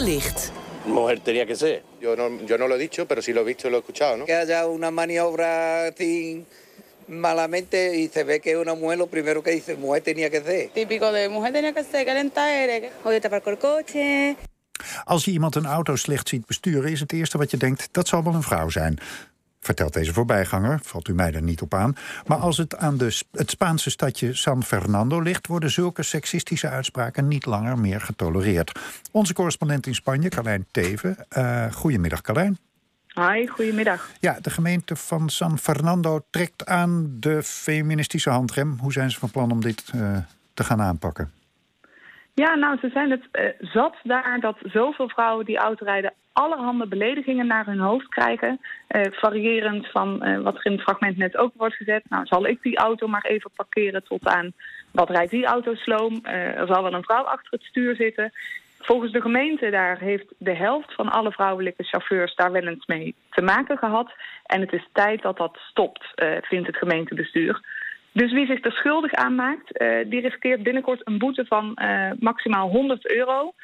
Toegelicht. Mujer tenía que ser. Yo no, yo no lo he dicho, pero si lo he visto y lo he escuchado, ¿no? Que haya una maniobra así malamente y se ve que una mujer lo primero que dice, mujer tenía que ser. Típico de mujer tenía que ser, que lenta eres. Oye, te aparco el coche. Als je iemand een auto slecht ziet besturen, is het eerste wat je denkt: dat zal wel een vrouw zijn. Vertelt deze voorbijganger, valt u mij er niet op aan. Maar als het aan de, het Spaanse stadje San Fernando ligt, worden zulke seksistische uitspraken niet langer meer getolereerd. Onze correspondent in Spanje, Carlijn Teven. eh goedemiddag, Carlijn. Hoi, goedemiddag. Ja, de gemeente van San Fernando trekt aan de feministische handrem. Hoe zijn ze van plan om dit eh, te gaan aanpakken? Ja, nou, ze zijn het eh, zat daar dat zoveel vrouwen die autorijden allerhande beledigingen naar hun hoofd krijgen. Eh, variërend van eh, wat er in het fragment net ook wordt gezet. Nou, zal ik die auto maar even parkeren tot aan wat rijdt die auto sloom? Er zal wel een vrouw achter het stuur zitten. Volgens de gemeente daar heeft de helft van alle vrouwelijke chauffeurs daar wel eens mee te maken gehad. En het is tijd dat dat stopt, vindt het gemeentebestuur. Dus wie zich er schuldig aan maakt, eh, die riskeert binnenkort een boete van eh, maximaal 100 euro.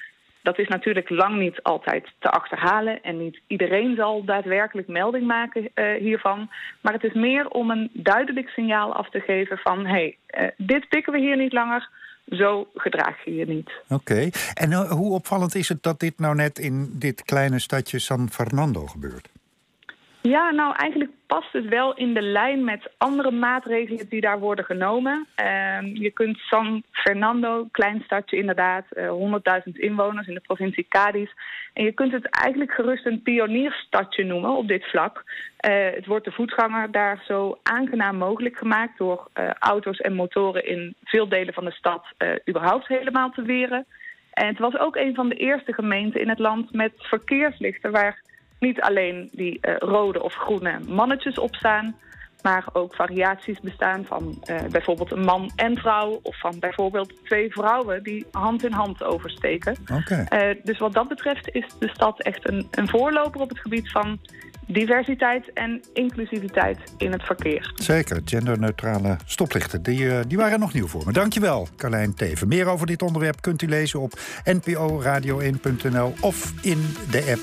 Dat is natuurlijk lang niet altijd te achterhalen en niet iedereen zal daadwerkelijk melding maken eh, hiervan. Maar het is meer om een duidelijk signaal af te geven van hé, hey, dit pikken we hier niet langer, zo gedraag je je niet. Oké. En hoe opvallend is het dat dit nou net in dit kleine stadje San Fernando gebeurt? Ja, nou eigenlijk past het wel in de lijn met andere maatregelen die daar worden genomen. Ehm, je kunt San Fernando, klein stadje inderdaad, eh, 100.000 inwoners in de provincie Cadiz. En je kunt het eigenlijk gerust een pionierstadje noemen op dit vlak. Eh, het wordt de voetganger daar zo aangenaam mogelijk gemaakt door eh, auto's en motoren in veel delen van de stad eh, überhaupt helemaal te weren. En het was ook een van de eerste gemeenten in het land met verkeerslichten waar niet alleen die eh, rode of groene mannetjes op staan, maar ook variaties bestaan van eh, bijvoorbeeld een man en vrouw of van bijvoorbeeld twee vrouwen die hand in hand oversteken. Oké. Eh, dus wat dat betreft is de stad echt een, een voorloper op het gebied van diversiteit en inclusiviteit in het verkeer. Zeker, genderneutrale stoplichten. Die, die waren nog nieuw voor me. Dankjewel, Carlijn Teven. Meer over dit onderwerp kunt u lezen op nporadio1.nl of in de app